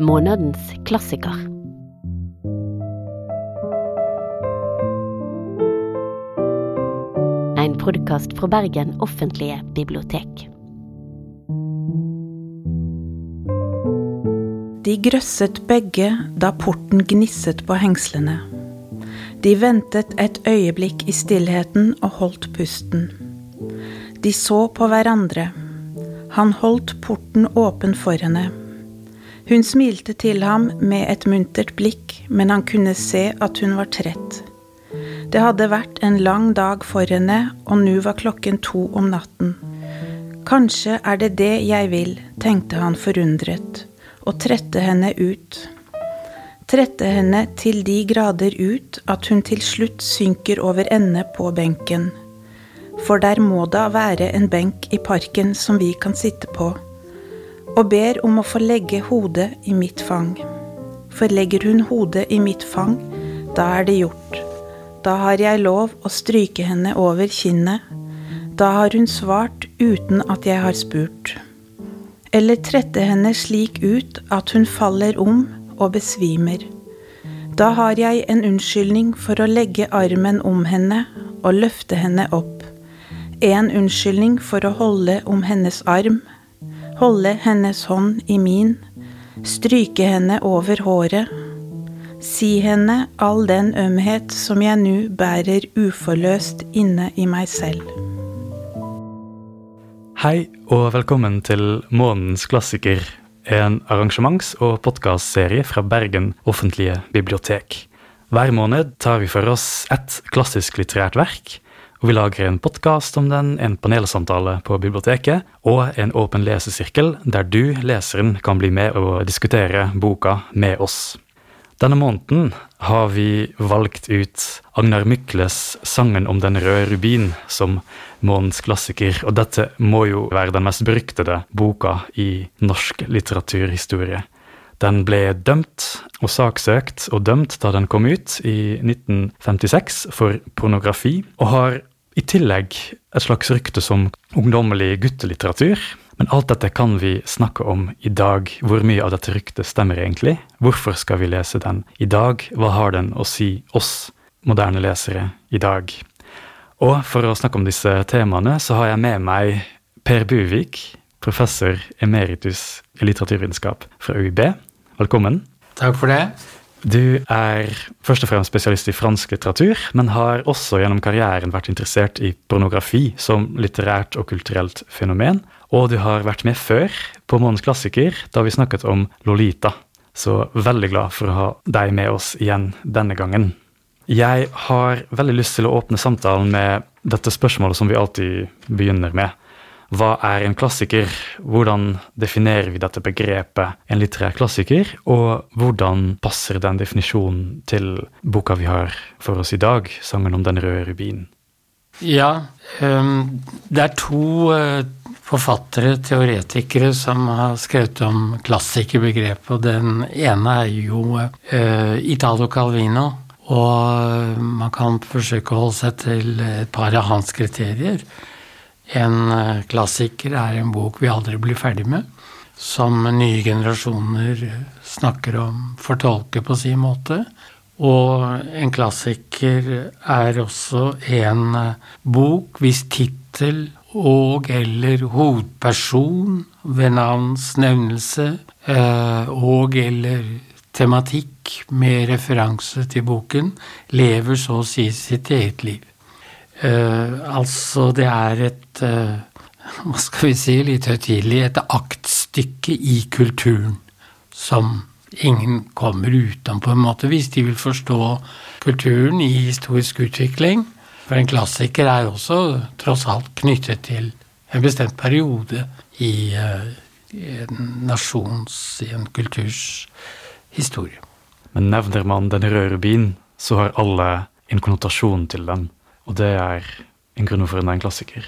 Månedens klassiker. En podkast fra Bergen offentlige bibliotek. De grøsset begge da porten gnisset på hengslene. De ventet et øyeblikk i stillheten og holdt pusten. De så på hverandre. Han holdt porten åpen for henne. Hun smilte til ham med et muntert blikk, men han kunne se at hun var trett. Det hadde vært en lang dag for henne, og nå var klokken to om natten. Kanskje er det det jeg vil, tenkte han forundret, og trette henne ut. Trette henne til de grader ut at hun til slutt synker over ende på benken. For der må da være en benk i parken som vi kan sitte på og ber om å få legge hodet i mitt fang. For legger hun hodet i mitt fang, da er det gjort. Da har jeg lov å stryke henne over kinnet. Da har hun svart uten at jeg har spurt. Eller trette henne slik ut at hun faller om og besvimer. Da har jeg en unnskyldning for å legge armen om henne og løfte henne opp. En unnskyldning for å holde om hennes arm holde hennes hånd i min, stryke henne over håret, si henne all den ømhet som jeg nå bærer uforløst inne i meg selv. Hei og velkommen til Månens klassiker, en arrangements- og podkastserie fra Bergen offentlige bibliotek. Hver måned tar vi for oss ett klassisk litterært verk og vi lager en podkast om den, en panelsamtale på biblioteket og en åpen lesesirkel der du, leseren, kan bli med og diskutere boka med oss. Denne måneden har vi valgt ut Agnar Mykles 'Sangen om den røde rubin' som månedens klassiker, og dette må jo være den mest beryktede boka i norsk litteraturhistorie. Den ble dømt og saksøkt og dømt da den kom ut i 1956 for pornografi, og har i tillegg et slags rykte som ungdommelig guttelitteratur. Men alt dette kan vi snakke om i dag. Hvor mye av dette ryktet stemmer egentlig? Hvorfor skal vi lese den i dag? Hva har den å si oss moderne lesere i dag? Og for å snakke om disse temaene, så har jeg med meg Per Buvik, professor emeritus i litteraturvitenskap fra UiB. Velkommen. Takk for det. Du er først og fremst spesialist i fransk litteratur, men har også gjennom karrieren vært interessert i pornografi som litterært og kulturelt fenomen. Og du har vært med før på Månens klassiker, da vi snakket om Lolita. Så veldig glad for å ha deg med oss igjen denne gangen. Jeg har veldig lyst til å åpne samtalen med dette spørsmålet som vi alltid begynner med. Hva er en klassiker? Hvordan definerer vi dette begrepet en litterær klassiker? Og hvordan passer den definisjonen til boka vi har for oss i dag, 'Sangen om den røde rubinen'? Ja, um, det er to uh, forfattere, teoretikere, som har skrevet om klassikerbegrepet. Og den ene er jo uh, Italo Calvino. Og man kan forsøke å holde seg til et par av hans kriterier. En eh, klassiker er en bok vi aldri blir ferdig med, som nye generasjoner snakker om, fortolker på sin måte. Og en klassiker er også en eh, bok hvis tittel og eller hovedperson ved navns nevnelse eh, og eller tematikk med referanse til boken lever så å si sitt eget liv. Uh, altså, det er et uh, Hva skal vi si, litt høytidelig et aktstykke i kulturen som ingen kommer utenom, på en måte, hvis de vil forstå kulturen i historisk utvikling. For en klassiker er også tross alt knyttet til en bestemt periode i, uh, en nasjons, i en kulturs historie. Men nevner man den røde rubin, så har alle en konnotasjon til den. Og det er en grunn for en klassiker.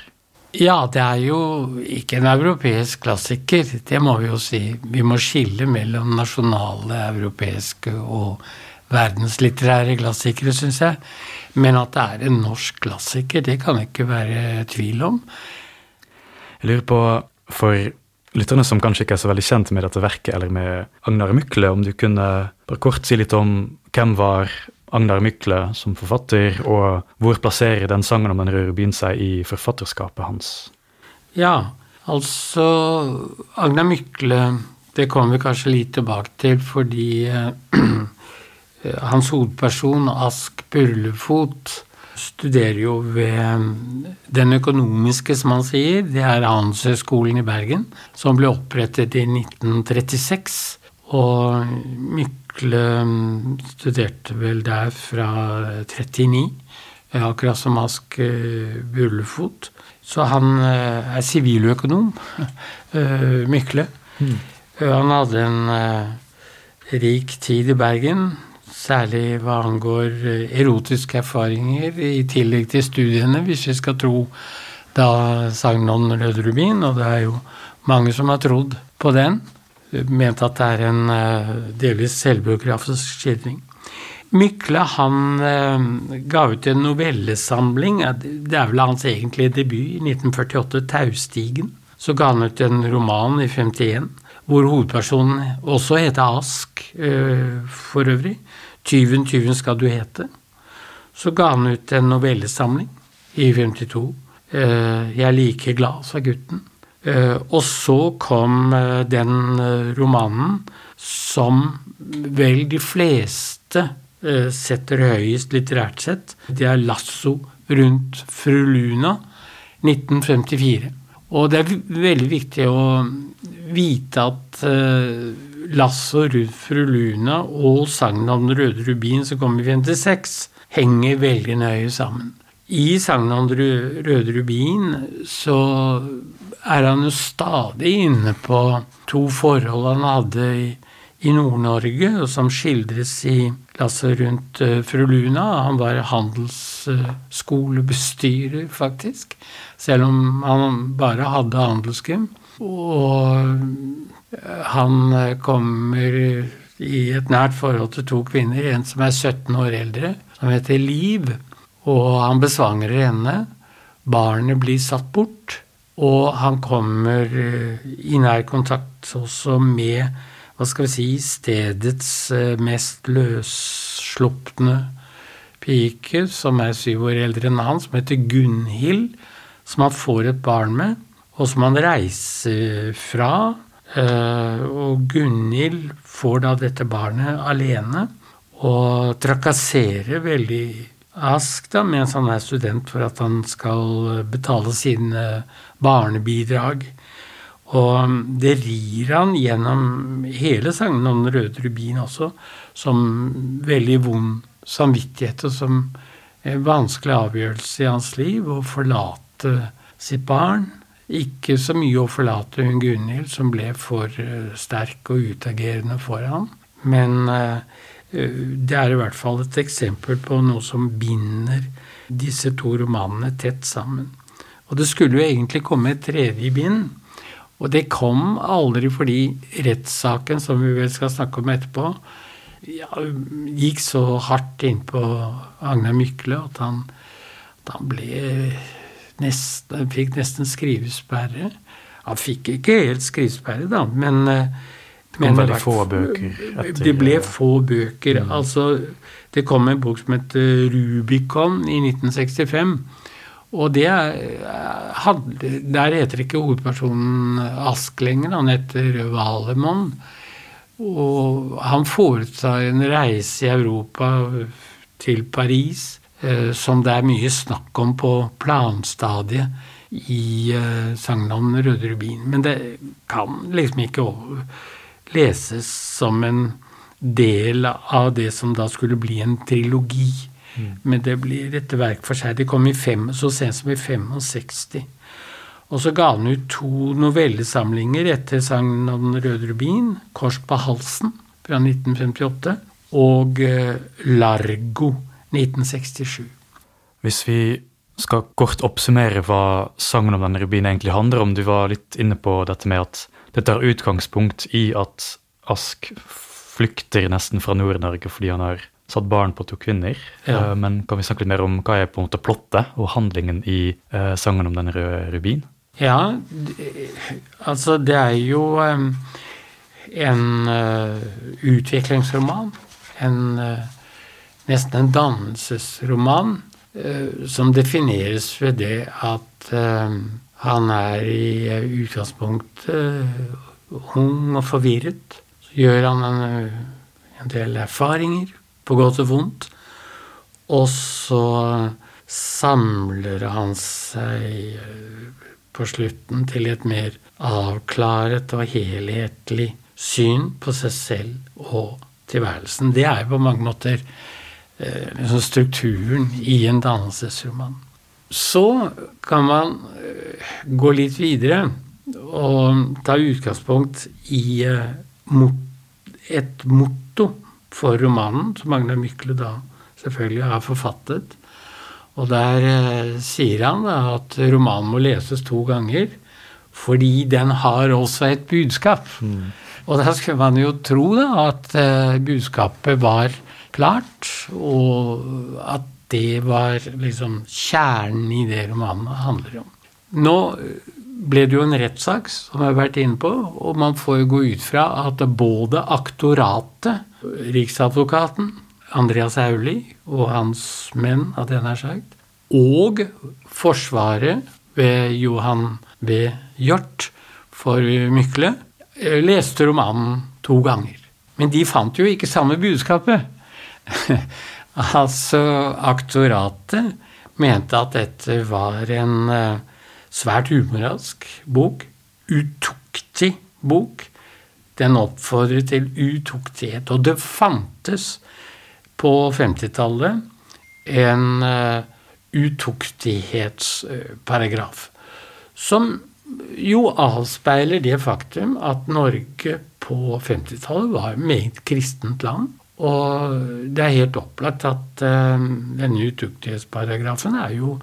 Ja, det er jo ikke en europeisk klassiker, det må vi jo si. Vi må skille mellom nasjonale, europeiske og verdenslitterære klassikere, syns jeg. Men at det er en norsk klassiker, det kan det ikke være tvil om. Jeg lurer på, for lytterne som kanskje ikke er så veldig kjent med dette verket, eller med Agnar Mykle, om du kunne bare kort si litt om hvem var Agnar Mykle som forfatter, og hvor plasserer den sangen om den røde rubin seg i forfatterskapet hans? Ja, altså Agnar Mykle Det kommer vi kanskje litt tilbake til, fordi eh, hans hovedperson, Ask Burlefot, studerer jo ved Den økonomiske, som han sier. Det er Handelshøyskolen i Bergen, som ble opprettet i 1936. Og Mykle studerte vel der fra 39, akkurat som Ask Burlefot. Så han er siviløkonom, Mykle. Mm. Han hadde en rik tid i Bergen Særlig hva angår eh, erotiske erfaringer, i tillegg til studiene, hvis vi skal tro da sagnet om Rød Rubin, og det er jo mange som har trodd på den. Ment at det er en uh, delvis selvbiografisk skildring. Mykle han uh, ga ut en novellesamling, det er vel hans egentlige debut, i 1948, 'Taustigen'. Så ga han ut en roman i 51, hvor hovedpersonen også heter Ask, uh, for øvrig. 'Tyven, tyven skal du hete'. Så ga han ut en novellesamling i 52. Eh, 'Jeg er like glad', sa gutten. Eh, og så kom eh, den romanen som vel de fleste setter høyest litterært sett. Det er 'Lasso rundt fru Luna', 1954. Og det er veldig viktig å vite at Lasso, rundt fru Luna og sagnet om Den røde rubin som kom i 56, henger veldig nøye sammen. I sagnet om Den røde rubin så er han jo stadig inne på to forhold han hadde i, i Nord-Norge, og som skildres i Lasse rundt uh, fru Luna. Han var handelsskolebestyrer, faktisk, selv om han bare hadde handelsgym. Og han eh, kommer i et nært forhold til to kvinner, en som er 17 år eldre, som heter Liv, og han besvangrer henne. Barnet blir satt bort, og han kommer eh, i nær kontakt også med hva skal vi si, stedets eh, mest løsslupne pike, som er syv år eldre enn han, som heter Gunhild, som han får et barn med, og som han reiser fra. Eh, og Gunhild får da dette barnet alene og trakasserer veldig Ask da, mens han er student, for at han skal betale sine barnebidrag. Og det rir han gjennom hele sangen om Den røde rubin også, som veldig vond samvittighet, og som en vanskelig avgjørelse i hans liv å forlate sitt barn. Ikke så mye å forlate hun Gunhild, som ble for eh, sterk og utagerende for ham. Men eh, det er i hvert fall et eksempel på noe som binder disse to romanene tett sammen. Og det skulle jo egentlig komme et tredje bind. Og det kom aldri fordi rettssaken, som vi vel skal snakke om etterpå, ja, gikk så hardt innpå Agnar Mykle at han, at han ble nesten, fikk nesten skrivesperre. Han fikk ikke helt skrivesperre, da, men Det kom veldig få bøker? Etter, det ble få bøker. Mm. Altså, det kom en bok som het Rubicon i 1965. Og det hadde, Der heter ikke hovedpersonen Ask lenger, han heter Valemon. Og han foretar en reise i Europa til Paris Eh, som det er mye snakk om på planstadiet i sangen om Røde rubin. Men det kan liksom ikke leses som en del av det som da skulle bli en trilogi. Mm. Men det blir et verk for seg. Det kom i fem, så sent som i 65. Og så ga han ut to novellesamlinger etter sangen om Den røde rubin, 'Kors på halsen' fra 1958, og uh, 'Largo' 1967. Hvis vi skal kort oppsummere hva sangen om denne rubinen egentlig handler om. Du var litt inne på dette med at det tar utgangspunkt i at Ask flykter nesten fra Nord-Norge fordi han har satt barn på to kvinner. Ja. Uh, men kan vi snakke litt mer om hva er på en måte plottet og handlingen i uh, sangen om den røde rubin? Ja, altså det er jo en uh, utviklingsroman. En, nesten en dannelsesroman som defineres ved det at han er i utgangspunktet ung og forvirret. Så gjør han en, en del erfaringer, på godt og vondt. Og så samler han seg eh, på slutten til et mer avklaret og helhetlig syn på seg selv og tilværelsen. Det er jo på mange måter eh, liksom strukturen i en dannelsesroman. Så kan man eh, gå litt videre og ta utgangspunkt i et motto for romanen, som Magna Mykle da selvfølgelig har forfattet. Og der eh, sier han da, at romanen må leses to ganger fordi den har også et budskap. Mm. Og da skulle man jo tro da at eh, budskapet var klart, og at det var liksom kjernen i det romanen handler om. Nå ble det jo en rettssak, som jeg har vært inne på, og man får jo gå ut fra at både aktoratet, Riksadvokaten, Andreas Hauli og hans menn, hadde jeg nær sagt, og Forsvaret ved Johan B. Hjort for Mykle eh, leste romanen to ganger. Men de fant jo ikke samme budskapet. altså, aktoratet mente at dette var en eh, svært humoralsk bok. Utuktig bok. Den oppfordrer til utuktighet. Og det fantes på 50-tallet en uh, utuktighetsparagraf. Som jo avspeiler det faktum at Norge på 50-tallet var et meget kristent land. Og det er helt opplagt at uh, denne utuktighetsparagrafen er jo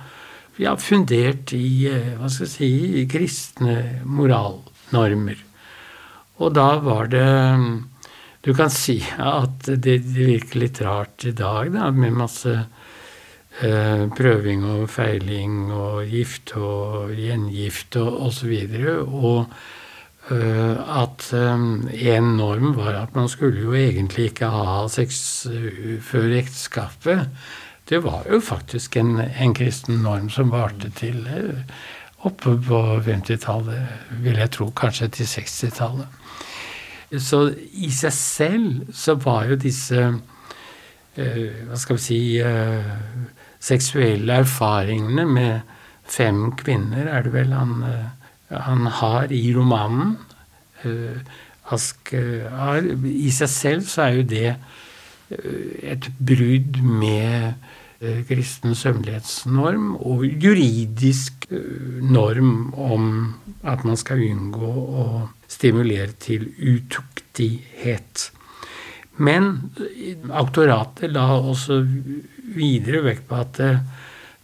ja, fundert i uh, hva skal jeg si, i kristne moralnormer. Og da var det Du kan si at det, det virker litt rart i dag, da, med masse Eh, prøving og feiling og gift og gjengift og osv. Og, og eh, at um, en norm var at man skulle jo egentlig ikke ha sex før ekteskapet. Det var jo faktisk en, en kristen norm som varte til uh, oppe på 50-tallet, vil jeg tro, kanskje til 60-tallet. Så i seg selv så var jo disse uh, Hva skal vi si seksuelle erfaringene med fem kvinner, er det vel han, eh, han har i romanen. Eh, Ask. I seg selv så er jo det eh, et brudd med kristen sømmelighetsnorm og juridisk norm om at man skal unngå å stimulere til utuktighet. Men aktoratet la også videre vekt på at det,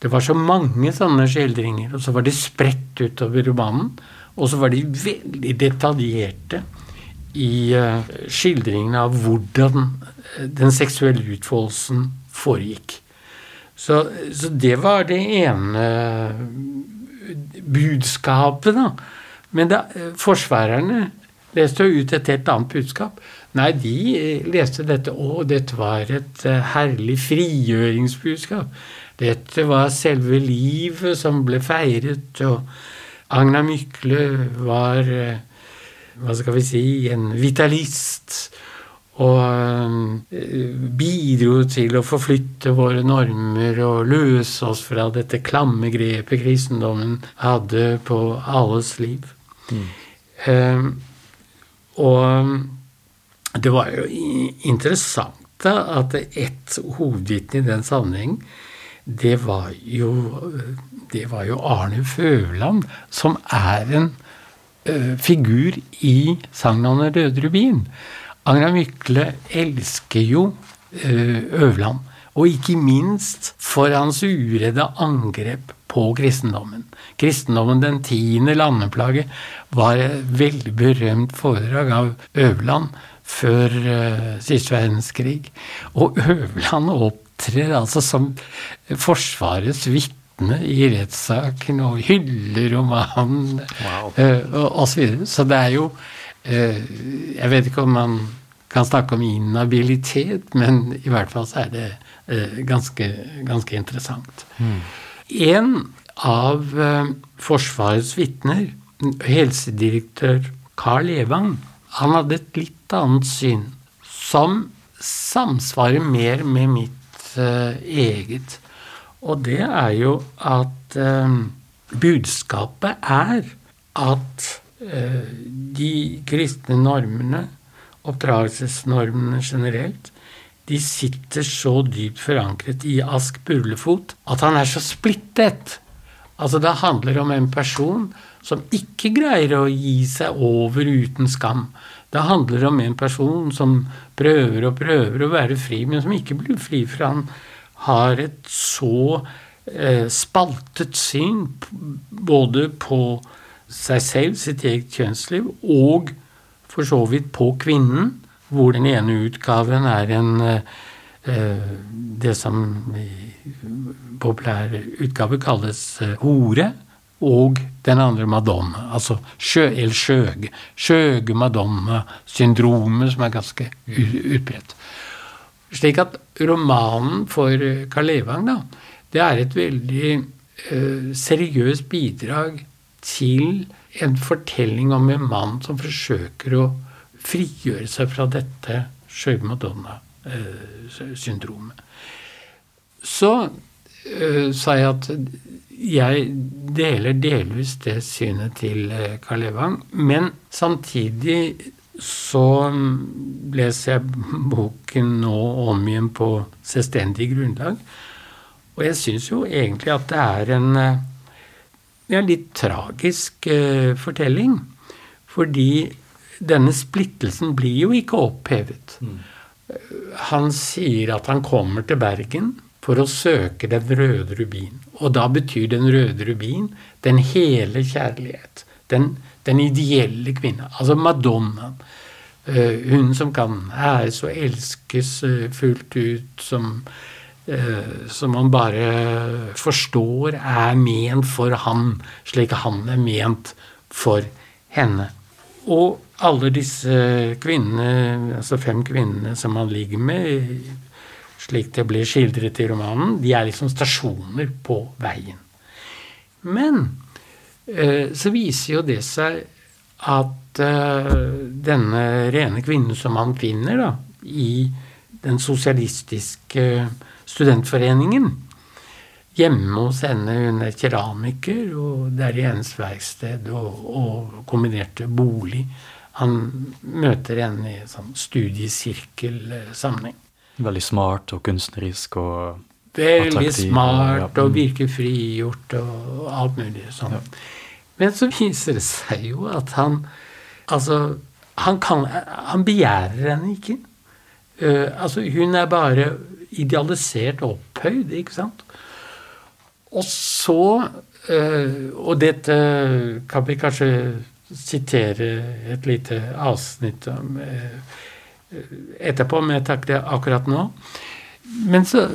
det, var så mange sånne skildringer, og så var de spredt utover romanen. Og så var de veldig detaljerte i skildringene av hvordan eh, den seksuelle utfoldelsen foregikk. Så, så, det var det ene budskapet, da. Men da, forsvarerne leste jo ut et helt annet budskap. Nei, de eh, leste dette Å, dette var et eh, herlig frigjøringsbudskap. Dette var selve livet som ble feiret, og Agna Mykle var eh, Hva skal vi si En vitalist. Og bidro til å forflytte våre normer og løse oss fra dette klamme grepet kristendommen hadde på alles liv. Mm. Um, og det var jo interessant da, at ett hovedvitne i den sammenheng, det var jo, det var jo Arne Føvland, som er en uh, figur i sangen om den røde rubin. Agna Mykle elsker jo uh, Øverland. Og ikke minst for hans uredde angrep på kristendommen. Kristendommen, den tiende landeplage, var et veldig berømt foredrag av Øverland før uh, siste verdenskrig. Og Øverland opptrer altså som Forsvarets vitne i rettssaken og hyller romanen Wow. uh, og, og så videre. Så det er jo eh, Jeg vet ikke om man kan snakke om inhabilitet, men i hvert fall så er det eh, ganske, ganske interessant. En av eh, Forsvarets vitner, helsedirektør Carl Evang, han hadde et litt annet syn, som samsvarer mer med mitt eh, eget. Og det er jo at eh, budskapet er at eh, de kristne normene, oppdragelsesnormene generelt, de sitter så dypt forankret i Ask Burlefot at han er så splittet. Altså Det handler om en person som ikke greier å gi seg over uten skam. Det handler om en person som prøver og prøver å være fri, men som ikke blir fri, for han har et så eh, spaltet syn både på seg selv, sitt eget kjønnsliv, og for så vidt på kvinnen, hvor den ene utgaven er en eh, eh, det som i populær utgave kalles eh, hore, og den andre madonna, altså sjø, eller skjøge. Skjøge madonna-syndromet, som er ganske utbredt. Slik at romanen for Karl Evang, da, det er et veldig seriøst bidrag til en fortelling om en mann som forsøker å frigjøre seg fra dette Skjøge Madonna-syndromet. Så eh, sa jeg at jeg deler delvis det synet til eh, Karl Evang, men samtidig så mm, leser jeg boken nå om igjen på selvstendig grunnlag. Og jeg syns jo egentlig at det er en eh, en litt tragisk eh, fortelling. Fordi denne splittelsen blir jo ikke opphevet. Han sier at han kommer til Bergen for å søke den røde rubin. Og da betyr den røde rubin den hele kjærlighet. Den, den ideelle kvinne. Altså Madonnaen. Uh, hun som kan æres og elskes uh, fullt ut, som, eh, som man bare forstår er ment for han, slik han er ment for henne. Og alle disse kvinnene, altså fem kvinnene som han ligger med, slik det blir skildret i romanen, de er liksom stasjoner på veien. Men eh, så viser jo det seg at eh, denne rene kvinnen som han finner da, i den sosialistiske studentforeningen Hjemme hos henne, hun er keramiker, og det er i hennes verksted og, og kombinerte bolig. Han møter henne i sånn studiesirkelsammenheng. Veldig smart og kunstnerisk og Veldig Attraktiv, smart ja. og virker frigjort og alt mulig sånn. Men så viser det seg jo at han Altså, han, kan, han begjærer henne ikke. Uh, altså, hun er bare idealisert og opphøyd, ikke sant? Og så eh, Og dette kan vi kanskje sitere et lite avsnitt om eh, etterpå, men jeg tar det akkurat nå. Men så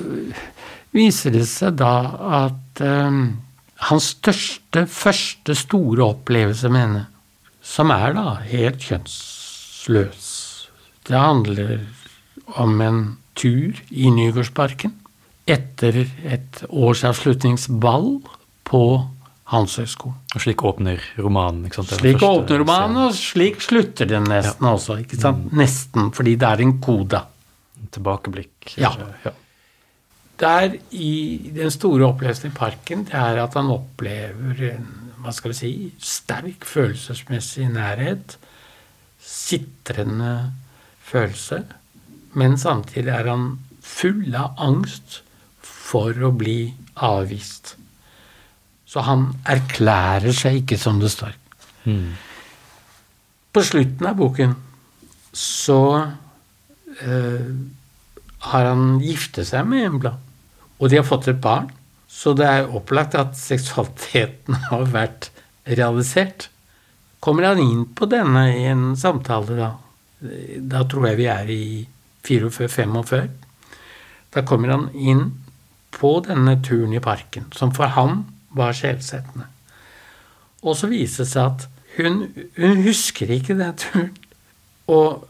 viser det seg da at eh, hans største, første store opplevelse med henne, som er da helt kjønnsløs Det handler om en tur i Nygårdsparken etter et årsavslutningsball på Handelshøyskolen. Og slik åpner romanen. ikke sant? Slik åpner romanen, og slik slutter den nesten også. ikke sant? Nesten, fordi det er en koda. Tilbakeblikk. Ja. ja. Der i den store opplevelsen i parken, det er at han opplever en hva skal vi si, sterk følelsesmessig nærhet. Sitrende følelse. Men samtidig er han full av angst for å bli avvist. Så han erklærer seg ikke, som det står. Mm. På slutten av boken så eh, har han giftet seg med Embla, og de har fått et barn. Så det er opplagt at seksualiteten har vært realisert. Kommer han inn på denne i en samtale, da? Da tror jeg vi er i 44-45. Da kommer han inn på denne turen i parken, som for han var skjellsettende. Og så viser det seg at hun, hun husker ikke den turen. Og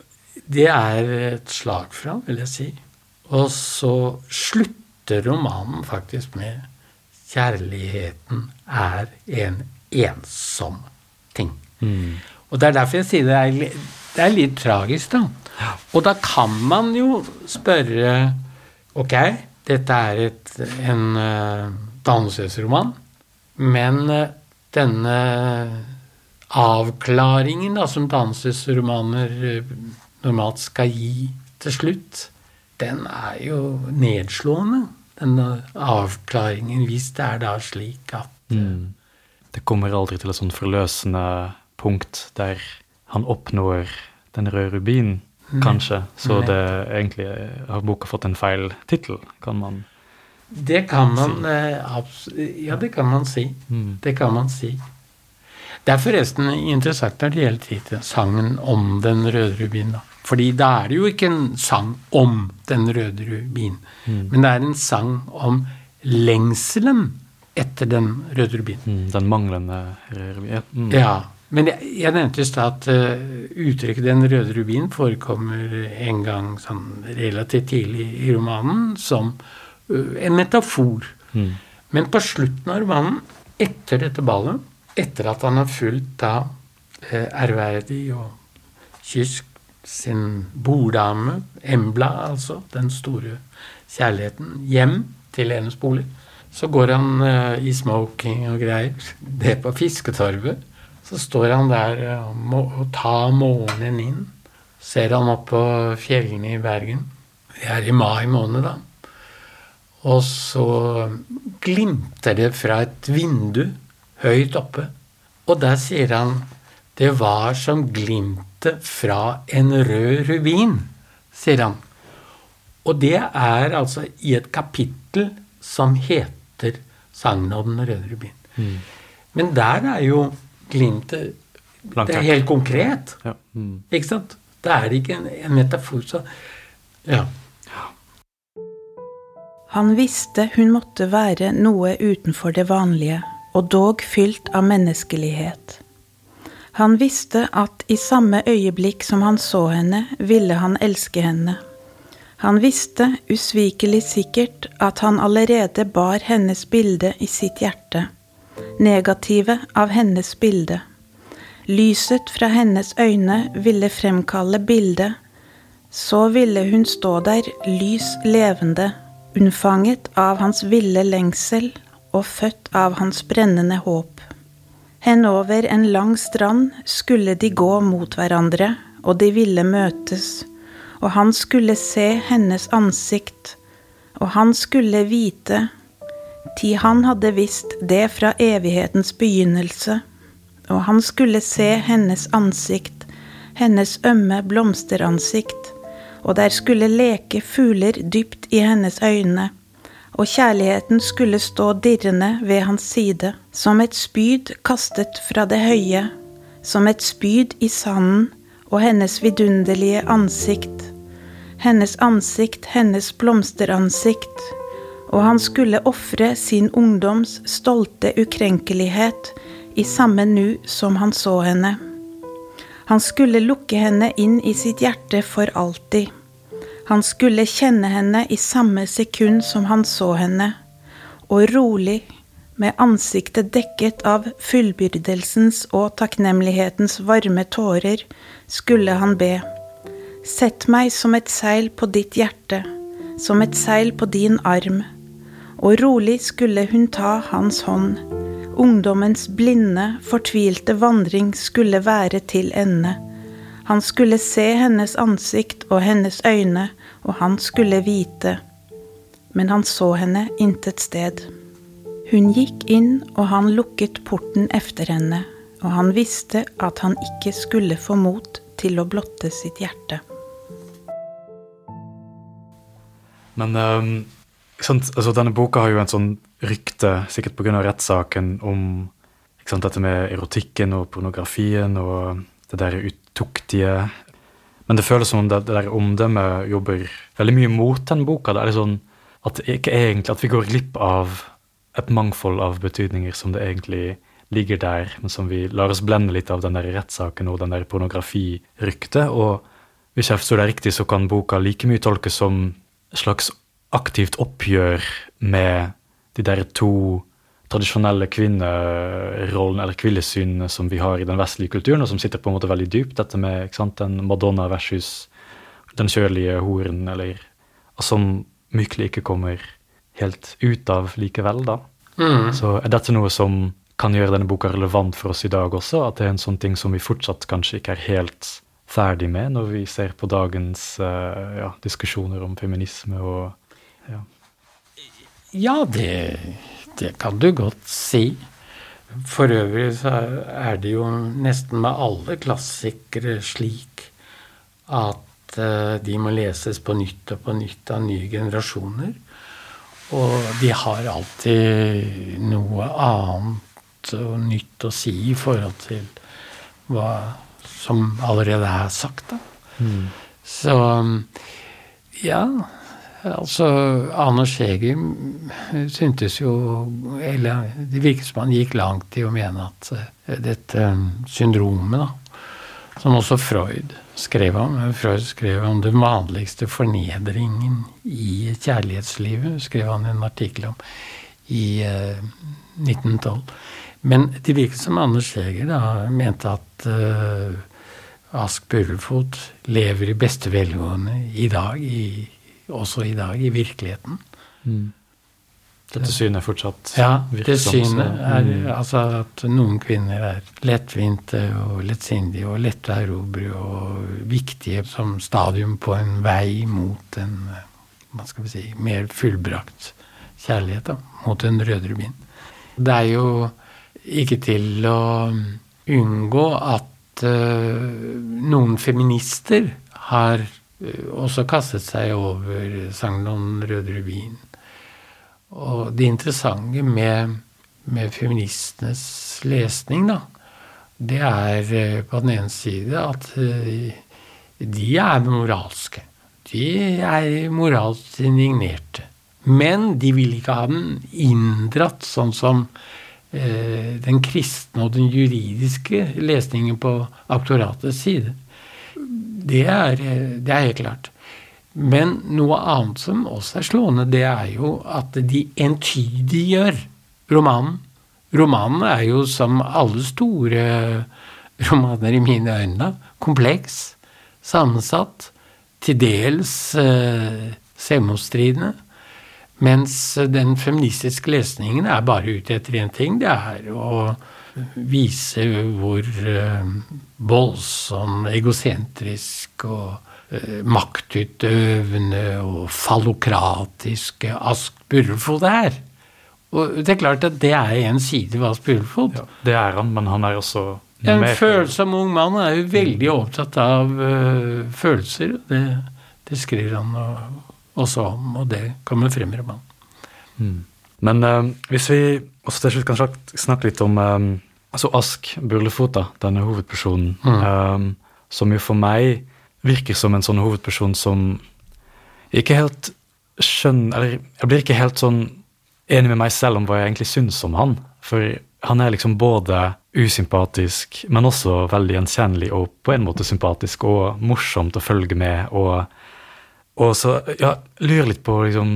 det er et slag for ham, vil jeg si. Og så slutter romanen faktisk med 'Kjærligheten er en ensom ting'. Mm. Og det er derfor jeg sier det er, det er litt tragisk, da. Og da kan man jo spørre Ok, dette er et, en uh, dannelsesroman, men uh, denne avklaringen da, som dannelsesromaner uh, normalt skal gi til slutt, den er jo nedslående. Denne avklaringen, hvis det er da slik at Mm. Det kommer aldri til et sånn forløsende punkt der han oppnår den røde rubin, kanskje. Så det egentlig har boka fått en feil tittel, kan man Det kan man si. Ja, det kan man si. mm. Det kan man si. Det er forresten interessant når det gjelder tittelen 'Sangen om den røde rubin'. da. Fordi da er det jo ikke en sang om den røde rubin, Mm. men det er en sang om lengselen etter den røde rubin. Mm. Den manglende røde rubin. Ja. Men jeg, jeg nevnte i stad at uh, uttrykket 'den røde rubin' forekommer en gang sånn relativt tidlig i romanen som uh, en metafor. Mm. Men på slutten av romanen, etter dette ballet, etter at han har fulgt da ærverdig og kysk sin borddame, Embla altså, den store kjærligheten, hjem til hennes bolig, så går han i smoking og greier, det på Fisketorvet. Så står han der eh, og tar månen inn. Ser han opp på fjellene i Bergen. Vi er i mai måned, da. Og så glimter det fra et vindu høyt oppe. Og der sier han det var som glimtet fra en rød rubin, sier han. Og det er altså i et kapittel som heter Sagnet om den røde rubin. Mm. Men der er jo glimtet Langt Det er helt konkret. Ja. Mm. Ikke sant? Det er ikke en, en metafor. Så ja. Han visste hun måtte være noe utenfor det vanlige, og dog fylt av menneskelighet. Han visste at i samme øyeblikk som han så henne, ville han elske henne. Han visste usvikelig sikkert at han allerede bar hennes bilde i sitt hjerte, negativet av hennes bilde. Lyset fra hennes øyne ville fremkalle bildet, så ville hun stå der lys levende, unnfanget av hans ville lengsel og født av hans brennende håp. Henover en lang strand skulle de gå mot hverandre, og de ville møtes, og han skulle se hennes ansikt, og han skulle vite, ti han hadde visst det fra evighetens begynnelse, og han skulle se hennes ansikt, hennes ømme blomsteransikt, og der skulle leke fugler dypt i hennes øyne, og kjærligheten skulle stå dirrende ved hans side, som et spyd kastet fra det høye, som et spyd i sanden, og hennes vidunderlige ansikt, hennes ansikt, hennes blomsteransikt, og han skulle ofre sin ungdoms stolte ukrenkelighet i samme nu som han så henne. Han skulle lukke henne inn i sitt hjerte for alltid. Han skulle kjenne henne i samme sekund som han så henne, og rolig, med ansiktet dekket av fullbyrdelsens og takknemlighetens varme tårer, skulle han be. Sett meg som et seil på ditt hjerte, som et seil på din arm. Og rolig skulle hun ta hans hånd. Ungdommens blinde, fortvilte vandring skulle være til ende. Han skulle se hennes ansikt og hennes øyne, og han skulle vite. Men han så henne intet sted. Hun gikk inn, og han lukket porten efter henne, og han visste at han ikke skulle få mot til å blotte sitt hjerte. Men ikke sant? Altså, denne boka har jo en sånn rykte, sikkert pga. rettssaken, om sant, dette med erotikken og pornografien og det der utuktige. Men det føles som om det, det der omdømmet jobber veldig mye mot den boka. Det er litt sånn at, ikke egentlig, at vi går glipp av et mangfold av betydninger som det egentlig ligger der, men som vi lar oss blende litt av den der rettssaken og den der pornografiryktet. Og hvis jeg forstår det riktig, så kan boka like mye tolkes som slags aktivt oppgjør med de der to tradisjonelle kvinnerollene eller kvinnesynene som vi har i den vestlige kulturen, og som sitter på en måte veldig dypt. Dette med sant, den Madonna versus den kjølige horen, eller som Mykle ikke kommer helt ut av likevel, da. Mm. Så er dette noe som kan gjøre denne boka relevant for oss i dag også? At det er en sånn ting som vi fortsatt kanskje ikke er helt ferdig med når vi ser på dagens uh, ja, diskusjoner om feminisme og ja. Ja, det, det kan du godt si. For øvrig så er det jo nesten med alle klassikere slik at uh, de må leses på nytt og på nytt av nye generasjoner. Og de har alltid noe annet og nytt å si i forhold til hva som allerede er sagt, da. Mm. Så ja. Altså, Anders Heger syntes jo Eller det virket som han gikk langt i å mene at uh, dette syndromet, da, som også Freud skrev om Freud skrev om den vanligste fornedringen i kjærlighetslivet, skrev han en artikkel om i uh, 1912. Men det virket som Anders Heger da mente at uh, Ask Burlefot lever i beste velgående i dag, i, også i dag, i virkeligheten. Mm. Dette synet er fortsatt Ja, det Ja, det synet er mm. altså at noen kvinner er lettvinte og lettsindige og lette å erobre og viktige som stadium på en vei mot en hva skal vi si, mer fullbrakt kjærlighet, da, mot en rødere vind. Det er jo ikke til å unngå at uh, noen feminister har også kastet seg over sangen om Rød vin. Og det interessante med, med feministenes lesning, da, det er eh, på den ene side at eh, de er moralske. De er moralsk indignerte. Men de vil ikke ha den inndratt sånn som eh, den kristne og den juridiske lesningen på aktoratets side. Det er, eh, det er helt klart. Men noe annet som også er slående, det er jo at de entydiggjør romanen. Romanen er jo, som alle store romaner i mine øyne, kompleks, sammensatt, til dels eh, selvmotstridende. Mens den feministiske lesningen er bare ute etter én ting. Det er å vise hvor eh, voldsom, egosentrisk og eh, maktutøvende og fallokratisk Ask Burrefod er. Og det er klart at det er en side ved Ask Burrefod. Ja, det er han, men han er også En mer. følsom ung mann er jo veldig opptatt av uh, følelser. Det, det skriver han og, også om, og det kommer frem i romanen. Mm. Men uh, hvis vi også til slutt kan snakke litt om eh, altså Ask Burlefot, da, denne hovedpersonen, eh, som jo for meg virker som en sånn hovedperson som ikke helt skjønner Eller jeg blir ikke helt sånn enig med meg selv om hva jeg egentlig syns om han. For han er liksom både usympatisk, men også veldig gjenkjennelig og på en måte sympatisk og morsomt å følge med. Og, og så ja, lurer litt på liksom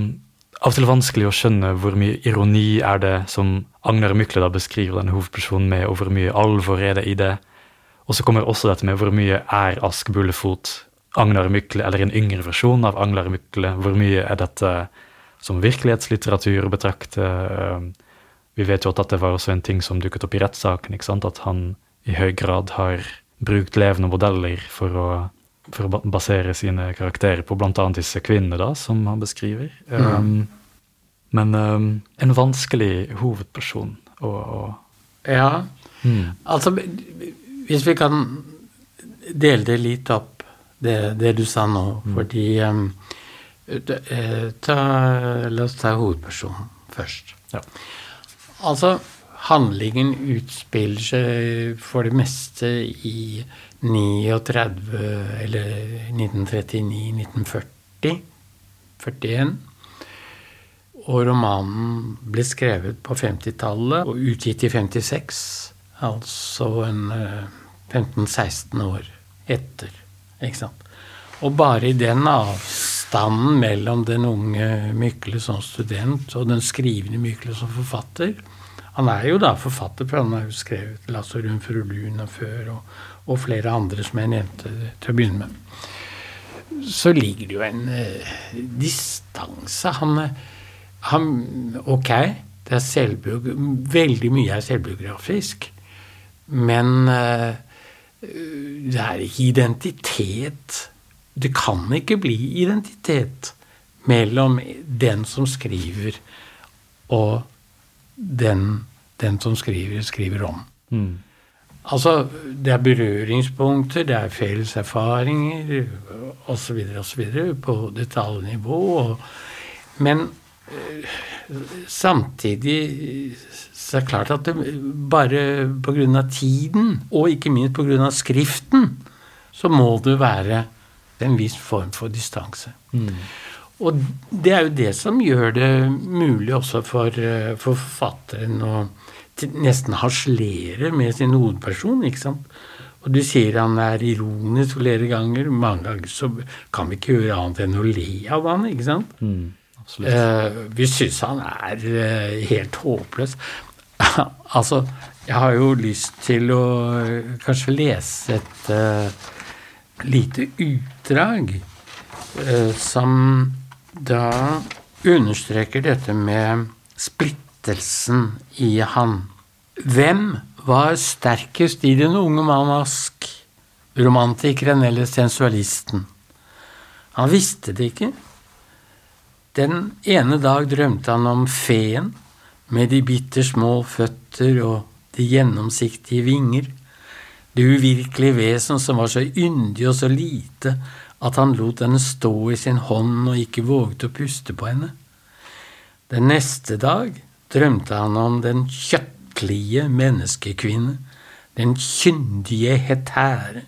Av og til vanskelig å skjønne hvor mye ironi er det som Agnar Mykle da beskriver denne hovedpersonen med, og hvor mye alvor er det i det. Og så kommer også dette med hvor mye er Ask Bullefot Agnar Mykle, eller en yngre versjon av Agnar Mykle? Hvor mye er dette som virkelighetslitteratur å betrakte? Vi vet jo at dette var også en ting som dukket opp i rettssaken, at han i høy grad har brukt levende modeller for å, for å basere sine karakterer på bl.a. disse kvinnene, da, som han beskriver. Um, men um, en vanskelig hovedperson å, å Ja, mm, altså Hvis vi kan dele det litt opp, det, det du sa nå, fordi um, eh, ta, La oss ta hovedpersonen først. Ja. Altså, handlingen utspiller seg for det meste i 39 eller 1939-1940. 41. og romanen ble skrevet på 50-tallet og utgitt i 56. Altså en 15-16 år etter. Ikke sant. Og bare i den avstanden mellom den unge Mykle som student og den skrivende Mykle som forfatter Han er jo da forfatter, for han har jo skrevet 'Lasse og Rund Luna' før, og, og, flere andre som jeg nevnte til å begynne med. Så ligger det jo en eh, distanse. Han, han Ok, det er selvbiog veldig mye er selvbiografisk, men eh, det er ikke identitet det kan ikke bli identitet mellom den som skriver, og den, den som skriver, skriver om. Mm. Altså, det er berøringspunkter, det er felles erfaringer osv. osv. på detaljnivå. men øh, samtidig så er det klart at det, bare pga. tiden, og ikke minst pga. skriften, så må det være en viss form for distanse. Mm. Og det er jo det som gjør det mulig også for, eh, forfatteren å nesten harselere med sin hovedperson. ikke sant? Og du sier han er ironisk flere ganger. Mange ganger så kan vi ikke gjøre annet enn å le av han, ikke sant? Mm, uh, vi syns han er uh, helt håpløs. altså, jeg har jo lyst til å uh, kanskje lese et lite utdrag som da understreker dette med splittelsen i han. Hvem var sterkest i den unge mann Ask? Romantikeren eller sensualisten? Han visste det ikke. Den ene dag drømte han om feen med de bitter små føtter og de gjennomsiktige vinger det uvirkelige vesen som var så yndig og så lite at han lot henne stå i sin hånd og ikke våget å puste på henne. Den neste dag drømte han om den kjøttlige menneskekvinne, den kyndige hetære,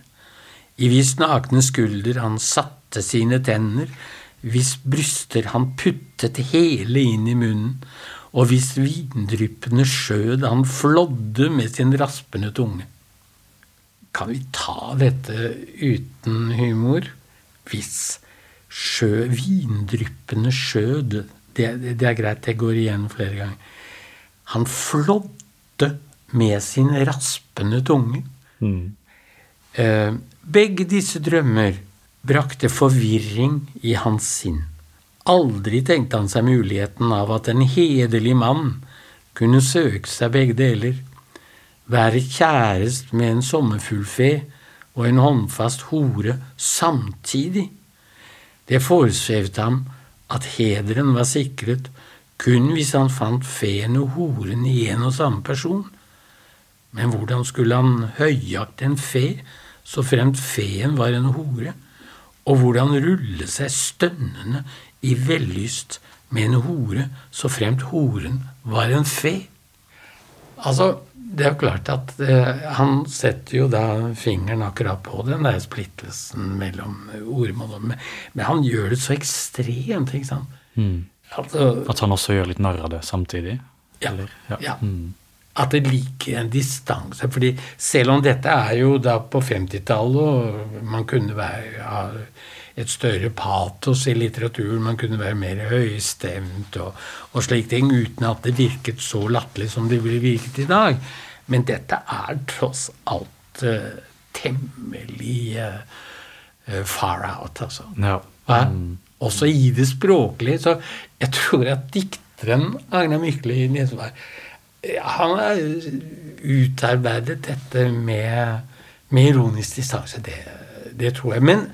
i hvis nakne skulder han satte sine tenner, hvis bryster han puttet hele inn i munnen, og hvis vindryppende skjød han flådde med sin raspende tunge. Kan vi ta dette uten humor? Hvis sjø, vindryppende skjød det, det, er greit, det går igjen flere ganger. Han flådde med sin raspende tunge. Mm. Eh, begge disse drømmer brakte forvirring i hans sinn. Aldri tenkte han seg muligheten av at en hederlig mann kunne søke seg begge deler være kjærest med en sommerfuglfe og en håndfast hore samtidig. Det foresvevde ham at hederen var sikret kun hvis han fant feen og horen i en og samme person. Men hvordan skulle han høyjakte en fe så fremt feen var en hore, og hvordan rulle seg stønnende i vellyst med en hore så fremt horen var en fe? Altså, det er jo klart at eh, han setter jo da fingeren akkurat på den der splittelsen mellom ordmål og Men han gjør det så ekstremt, ikke sant. Mm. Altså, at han også gjør litt narr av det samtidig? Ja. ja. ja. Mm. At det liker en distanse. fordi selv om dette er jo da på 50-tallet, og man kunne være ja, et større patos i litteraturen, man kunne være mer høystemt og, og slike ting, uten at det virket så latterlig som det ville virket i dag. Men dette er tross alt uh, temmelig uh, far out, altså. Ja. Mm. Også i det språklige. Så jeg tror at dikteren Agnar Mykle han har utarbeidet dette med, med ironisk distanse. Det, det tror jeg. Men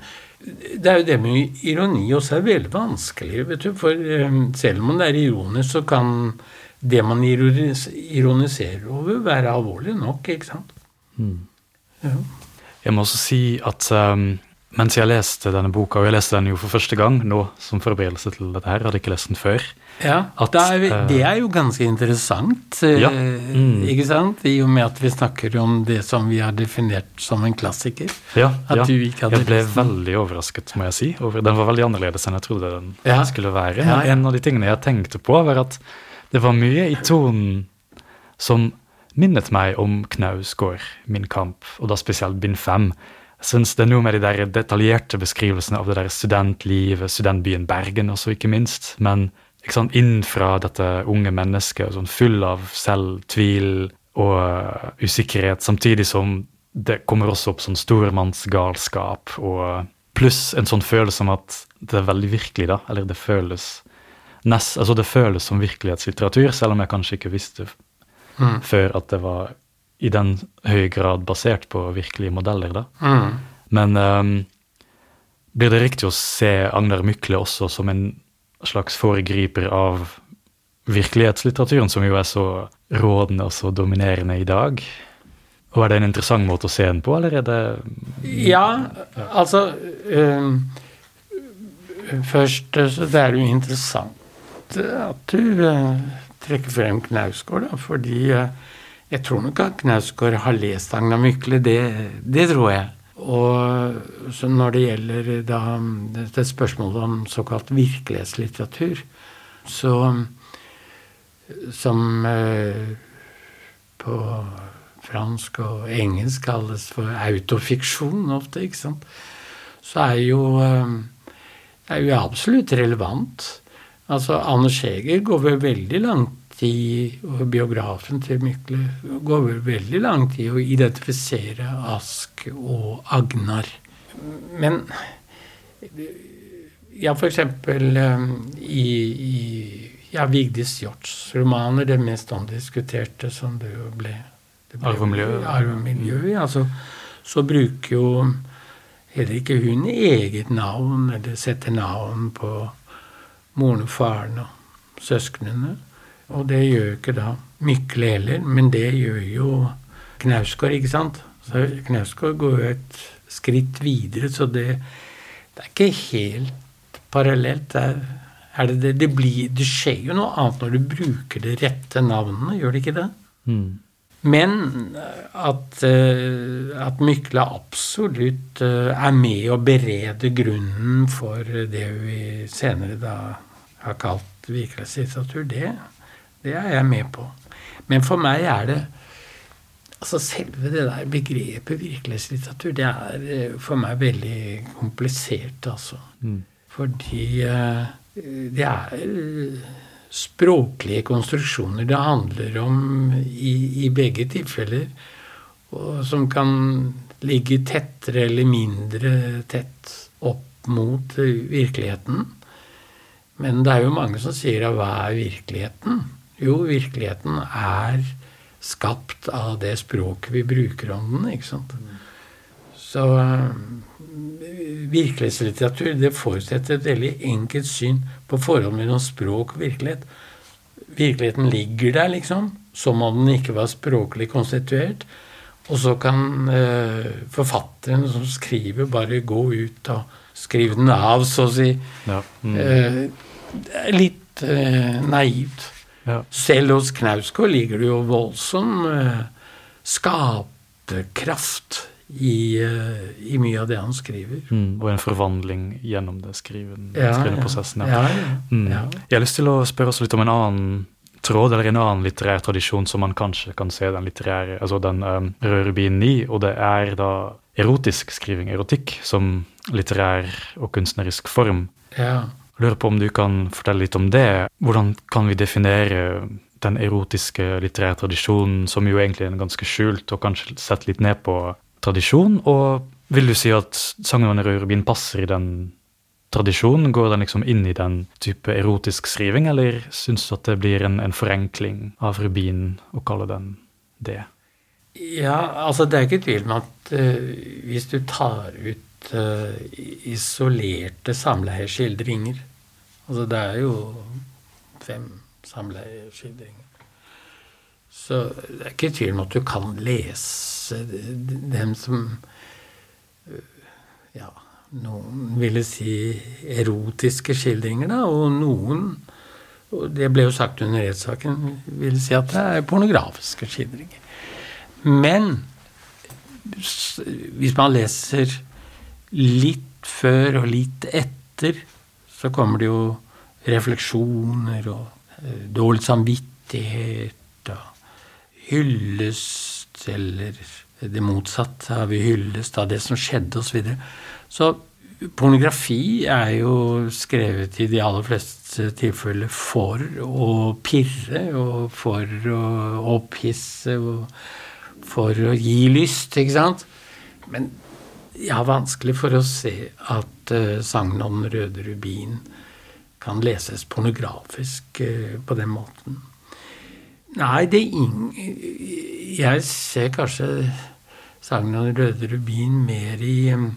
det er jo det med ironi også er veldig vanskelig. vet du, For um, selv om det er ironisk, så kan det man ironiserer over, være alvorlig nok. ikke sant? Mm. Ja. Jeg må også si at um, mens jeg leste denne boka, og jeg leste den jo for første gang nå som forberedelse til dette her, hadde ikke lest den før Ja, At, det, er eh, Det er jo ganske interessant, eh, Ja. Mm. ikke sant? I og med at vi snakker om det som vi har definert som en klassiker. Ja, At ja. du ikke hadde jeg ble veldig overrasket, må jeg si. Over, den var veldig annerledes enn jeg trodde den Ja. skulle være. Men en av de tingene jeg tenkte på, var at det var mye i tonen som minnet meg om Knausgård, Min kamp, og da spesielt bind fem. Jeg synes det er noe med de der detaljerte beskrivelsene av det der studentlivet, studentbyen Bergen også, ikke minst. Men ikke sant, innenfra dette unge mennesket, sånn full av selvtvil og uh, usikkerhet, samtidig som det kommer også opp sånn stormannsgalskap og pluss en sånn følelse om at det er veldig virkelig, da. Eller det føles nest, altså det føles som virkelighetslitteratur, selv om jeg kanskje ikke visste Mm. før at det var i den høy grad basert på virkelige modeller, da. Mm. Men um, blir det riktig å se Agnar Mykle også som en slags foregriper av virkelighetslitteraturen, som jo er så rådende og så dominerende i dag? Og er det en interessant måte å se den på, eller er det Ja, altså um, Først så det er jo interessant at du uh, trekker frem Knausgård, da, fordi øh, jeg tror nok at Knausgård har lest Agna Mykle, det, det tror jeg. Og så når det gjelder da dette spørsmålet om såkalt virkelighetslitteratur, så som øh, på fransk og engelsk kalles for autofiksjon ofte, ikke sant, så er jo det er jo absolutt relevant. Altså, Anders Heger går vel veldig langt i, og biografen til Mykle går vel veldig lang tid å identifisere Ask og Agnar. Men ja, eksempel um, i, i ja, Vigdis Hjorts romaner, det mest omdiskuterte som det jo ble, det ble Arv og miljø. Arv og miljø, ja, så, så bruker jo heller ikke hun eget navn, eller setter navn på moren og faren og søsknene. Og det gjør jo ikke da Mykle heller, men det gjør jo Knausgård, ikke sant? Så Knausgård går jo et skritt videre, så det, det er ikke helt parallelt. Det, er, er det, det, det, blir, det skjer jo noe annet når du bruker det rette navnet, gjør det ikke det? mm. Men at, uh, at Mykle absolutt uh, er med å berede grunnen for det vi senere da har kalt virkelighetslitteratur, det, det er jeg med på. Men for meg er det altså Selve det der begrepet virkelighetslitteratur, det er uh, for meg veldig komplisert, altså. Mm. Fordi det er språklige konstruksjoner det handler om i, i begge tilfeller, og som kan ligge tettere eller mindre tett opp mot virkeligheten. Men det er jo mange som sier at hva er virkeligheten? Jo, virkeligheten er skapt av det språket vi bruker om den, ikke sant. Så virkelighetslitteratur det forutsetter et veldig enkelt syn på forholdet mellom språk og virkelighet. Virkeligheten ligger der, liksom, som om den ikke var språklig konstituert. Og så kan eh, forfatteren som skriver, bare gå ut og skrive den av, så å si. Ja. Mm. Eh, det er litt eh, naivt. Ja. Selv hos Knausgård ligger det jo voldsom eh, skaperkraft i, eh, i mye av det han skriver. Mm. Og en forvandling gjennom det skrivende, Ja, skrivende ja. prosessen. Ja, ja. Mm. ja. Jeg har lyst til å spørre oss litt om en annen tråd, eller en annen litterær tradisjon som man kanskje kan se den litterære, altså den um, røde rubinen i, og det er da erotisk skriving, erotikk, som litterær og kunstnerisk form. ja. Jeg lurer på om du kan fortelle litt om det. Hvordan kan vi definere den erotiske litterære tradisjonen, som jo egentlig er en ganske skjult og kanskje sett litt ned på tradisjon? Og vil du si at sangen og rubin passer i den tradisjonen? Går den liksom inn i den type erotisk skriving, eller syns du at det blir en, en forenkling av rubinen å kalle den det? Ja, altså det er ikke tvil om at uh, hvis du tar ut uh, isolerte samleieskildringer Altså det er jo fem samleieskildringer. Så det er ikke tvil om at du kan lese dem som ja, noen ville si erotiske skildringer, da, og noen og det ble jo sagt under rettssaken, vil si at det er pornografiske skildringer. Men hvis man leser litt før og litt etter, så kommer det jo refleksjoner og eh, dårlig samvittighet og hyllest, eller det motsatte av hyllest av det som skjedde, osv. Så, videre. så pornografi er jo skrevet i de aller fleste tilfeller for å pirre og for å opphisse og for å gi lyst, ikke sant? Men jeg har vanskelig for å se at uh, sangen om den røde rubin kan leses pornografisk uh, på den måten. Nei, det er ingen Jeg ser kanskje sangen om den røde rubin mer i um,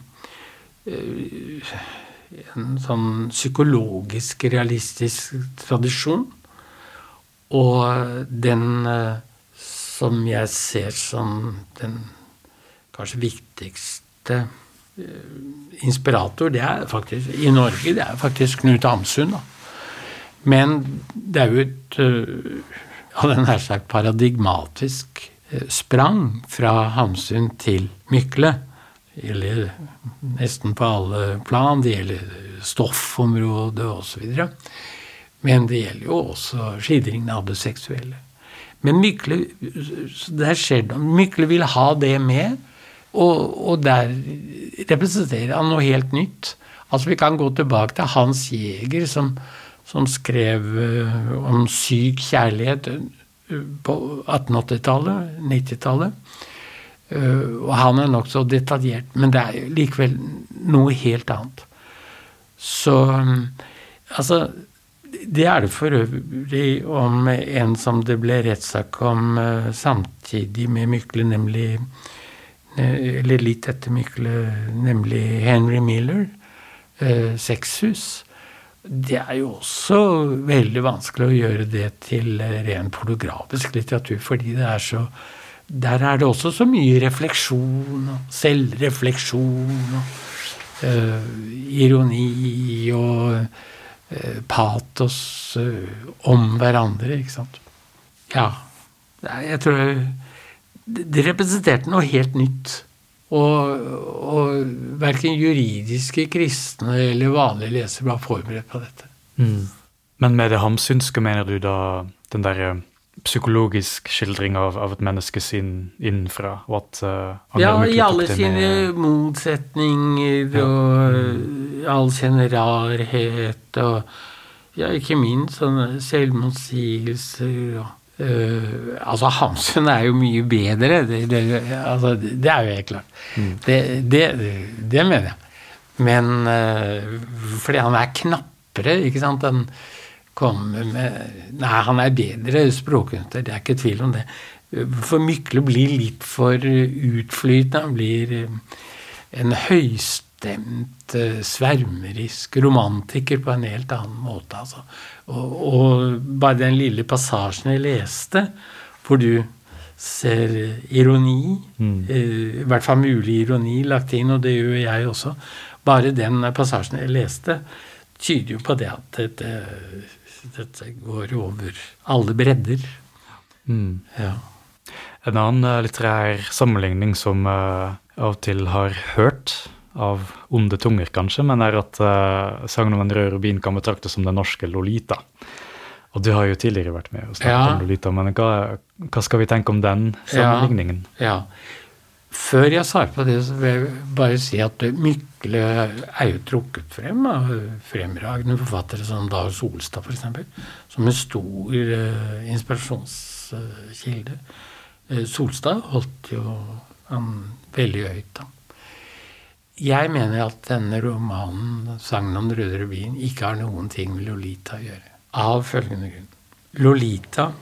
en sånn psykologisk, realistisk tradisjon. Og den som jeg ser som den kanskje viktigste inspirator, det er faktisk i Norge, det er faktisk Knut Hamsun. Da. Men det er jo et hadde nær sagt paradigmatisk sprang fra Hamsun til Mykle gjelder nesten på alle plan. Det gjelder stoffområdet osv. Men det gjelder jo også skildringen av det seksuelle. Men Mykle der skjer det. Mykle vil ha det med, og, og der representerer han noe helt nytt. Altså Vi kan gå tilbake til Hans Jæger, som, som skrev uh, om syk kjærlighet uh, på 1880-tallet, 90-tallet. Eh, og han er nokså detaljert, men det er likevel noe helt annet. Så mm, altså Det er det for øvrig om en som det ble rettssak om samtidig med Mykle, nemlig Eller litt etter Mykle, nemlig Henry Miller, eh, Sexhus. Det er jo også veldig vanskelig å gjøre det til ren pornografisk litteratur, fordi det er så der er det også så mye refleksjon og selvrefleksjon og eh, ironi og eh, patos uh, om hverandre, ikke sant. Ja. Jeg tror det representerte noe helt nytt. Og, og verken juridiske kristne eller vanlige lesere var forberedt på dette. Mm. Men med det hamsynske mener du da den derre psykologisk skildring av, av, et menneske sin innenfra. Og at uh, Ja, i alle sine motsetninger ja. og mm. all sin rarhet og ja, ikke minst sånne selvmotsigelser og uh, Altså, Hamsun er jo mye bedre, det, det, altså, det er jo helt klart. Mm. Det, det, det, mener jeg. Men uh, fordi han er knappere, ikke sant. Han kommer med Nei, han er bedre språkkunstner, det er ikke tvil om det. For Mykle blir litt for utflytende. Han blir eh, en høystemt, eh, svermerisk romantiker på en helt annen måte, altså. Og, og bare den lille passasjen jeg leste, hvor du ser ironi, mm. Eh, i hvert fall mulig ironi lagt inn, og det gjør jeg også. Bare den passasjen jeg leste, tyder jo på det at dette, dette går over alle bredder. Mm. Ja. En annen uh, litterær sammenligning som jeg av og til har hørt, av onde tunger kanskje, men er at uh, sangen om en rød rubin kan betraktes som den norske Lolita. Og du har jo tidligere vært med og snakket ja. om Lolita, men hva, hva, skal vi tenke om den sammenligningen? Ja, ja. Før jeg svarer på det, så vil jeg bare si at Mykle er jo trukket frem av fremragende forfattere som Dag Solstad, f.eks., som en stor uh, inspirasjonskilde. Uh, Solstad holdt jo han veldig høyt, da. Jeg mener at denne romanen, 'Sangen om den røde rubin', ikke har noen ting med Lolita å gjøre. Av følgende grunn. Lolita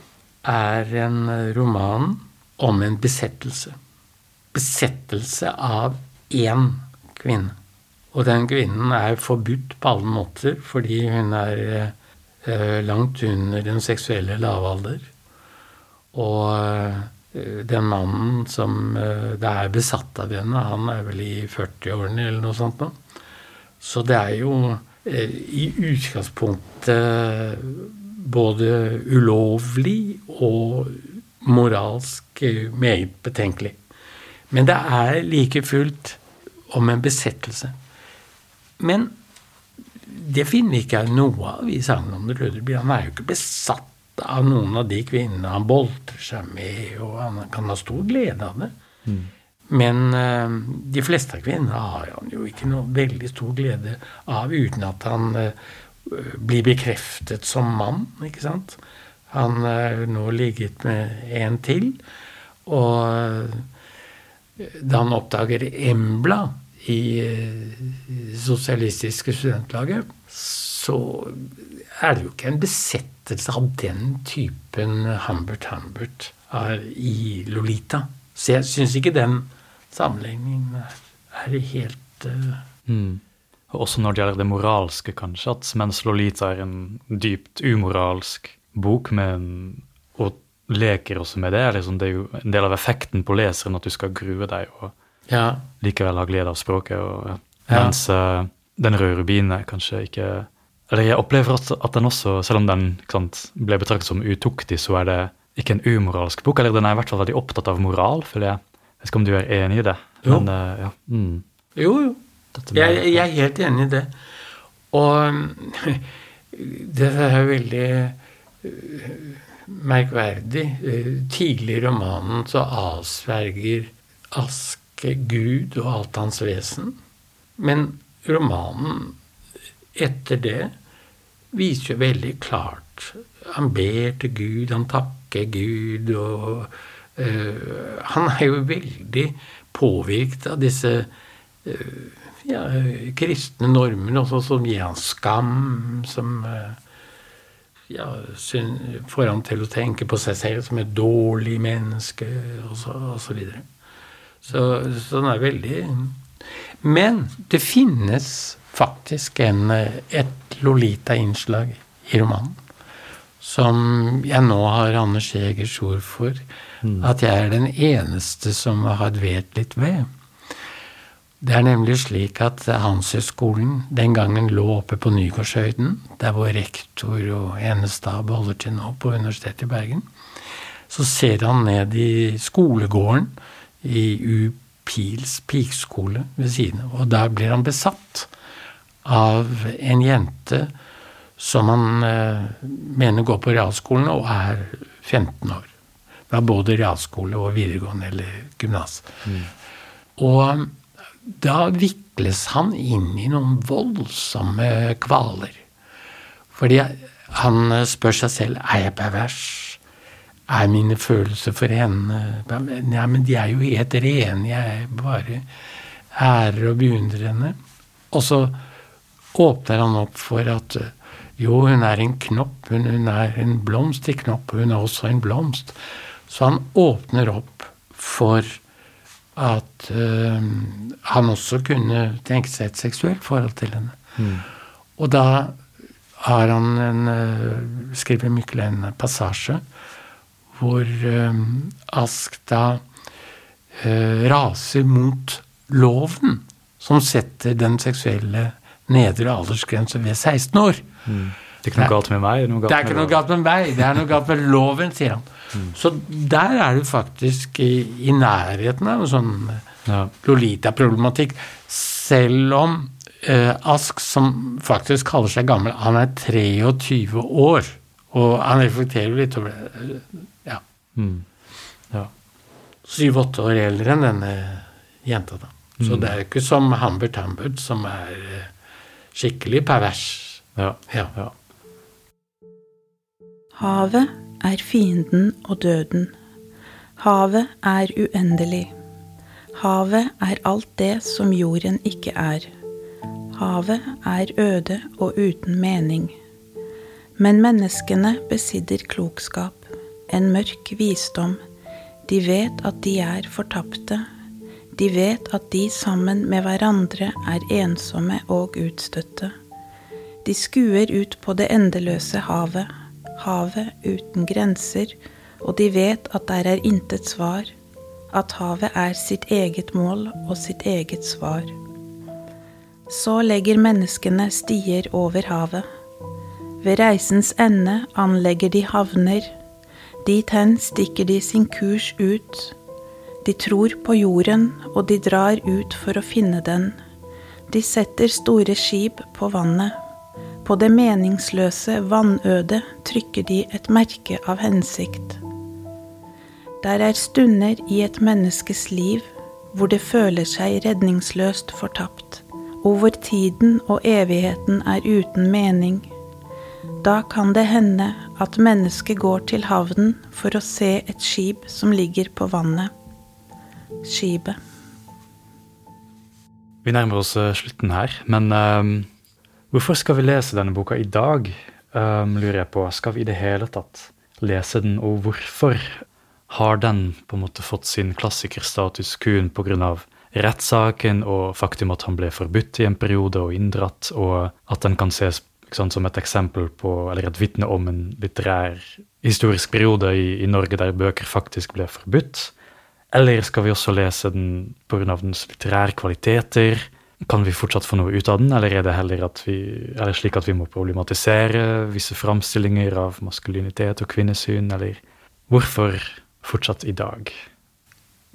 er en roman om en besettelse besettelse av én kvinne. Og den kvinnen er forbudt på alle måter fordi hun er eh, langt under den seksuelle lavalder. Og eh, den mannen som eh, det er besatt av henne, han er vel i 40-årene eller noe sånt nå. Så det er jo eh, i utgangspunktet både ulovlig og moralsk eh, meget betenkelig. Men det er like fullt om en besettelse. Men det finner ikke jeg noe av i sangen om det røde blir. Han er jo ikke besatt av noen av de kvinnene han boltrer seg med, og han kan ha stor glede av det. Mm. Men uh, de fleste av kvinnene har han jo ikke noe veldig stor glede av uten at han uh, blir bekreftet som mann, ikke sant. Han har nå ligget med en til, og da han oppdager Embla i Sosialistiske Studentlaget, så er det jo ikke en besettelse av den typen Humbert Humbert i Lolita. Så jeg syns ikke den sammenligningen er helt uh... mm. Også når det gjelder det moralske, kanskje, at mens Lolita er en dypt umoralsk bok med en, og leker også med det, liksom det er jo en del av effekten på leseren at du skal grue deg og ja. likevel har glede av språket. Og, mens uh, Den røde rubinen kanskje ikke eller jeg opplever at, at den også, selv om den sant, ble betraktet som utuktig, så er det ikke en umoralsk bok. Eller den er i hvert fall veldig opptatt av moral, føler jeg. Jeg vet ikke om du er enig i det? Jo. Men, uh, ja. mm. jo, jo. Jeg, jeg, er helt enig i det. Og det er veldig uh, merkverdig. Tidlig i romanen så avsverger Aske Gud og alt hans vesen. Men romanen etter det viser jo veldig klart Han ber til Gud, han takker Gud, og uh, Han er jo veldig påvirket av disse uh, ja, kristne normene også, som gir han skam, som uh, ja, får han til å tenke på seg selv som et dårlig menneske, og så, og så videre. Så, så den er veldig Men det finnes faktisk en, et Lolita-innslag i romanen. Som jeg nå har Anders Jegers ord for. Mm. At jeg er den eneste som har dvelt litt ved. Det er nemlig slik at Handelshøyskolen den gangen lå oppe på Nygårdshøyden, der hvor rektor og enestab holder til nå på Universitetet i Bergen. Så ser han ned i skolegården i U Pils pikskole ved siden av, og der blir han besatt av en jente som han eh, mener går på realskolen og er 15 år. Det er både realskole og videregående eller gymnas. Mm. Og da vikles han inn i noen voldsomme kvaler. Fordi han spør seg selv er jeg pervers. Er mine følelser for henne Nei, men de er jo helt rene. Jeg bare ærer og beundrer henne. Og så åpner han opp for at eh, jo, hun er en knopp, hun, hun er en blomst i knopp, hun er også en blomst. Så han åpner opp for at øh, han også kunne tenke seg et seksuelt forhold til henne. Mm. Og da har han en, øh, skriver Mykle en passasje hvor uh, Ask da raser mot loven som setter den seksuelle nedre aldersgrense ved 16 år. Mm. Det er ikke noe galt med meg? Det er ikke noe galt med meg, det er noe galt med loven, sier han. Mm. Så der er du faktisk i, i nærheten av en sånn ja. Lolita-problematikk. Selv om eh, Ask, som faktisk kaller seg gammel, han er 23 år. Og han reflekterer litt over det. Ja. Mm. ja. Syv-åtte år eldre enn denne jenta, da. Så mm. det er jo ikke som Humbert Humbert, som er eh, skikkelig pervers. Ja. ja. ja. Havet er fienden og døden. Havet er uendelig. Havet er alt det som jorden ikke er. Havet er øde og uten mening. Men menneskene besitter klokskap, en mørk visdom. De vet at de er fortapte, de vet at de sammen med hverandre er ensomme og utstøtte. De skuer ut på det endeløse havet, havet uten grenser, og de vet at der er intet svar, at havet er sitt eget mål og sitt eget svar. Så legger menneskene stier over havet. Ved reisens ende anlegger de havner. Dit hen stikker de sin kurs ut. De tror på jorden, og de drar ut for å finne den. De setter store skip på vannet. På det meningsløse vannødet trykker de et merke av hensikt. Der er stunder i et menneskes liv hvor det føler seg redningsløst fortapt, og hvor tiden og evigheten er uten mening. Da kan det hende at mennesket går til havnen for å se et skip som ligger på vannet. Skipet. Vi nærmer oss eh, slutten her, men um Hvorfor skal vi lese denne boka i dag, um, lurer jeg på. Skal vi i det hele tatt lese den, og hvorfor har den på en måte fått sin klassikerstatus kun pga. rettssaken og faktum at han ble forbudt i en periode og inndratt, og at den kan ses sant, som et eksempel på, eller et vitne om en litterær historisk periode i, i Norge der bøker faktisk ble forbudt? Eller skal vi også lese den pga. dens litterære kvaliteter? Kan vi fortsatt få noe ut av den, eller er det heller vi, eller slik at vi må problematisere visse framstillinger av maskulinitet og kvinnesyn, eller hvorfor fortsatt i dag?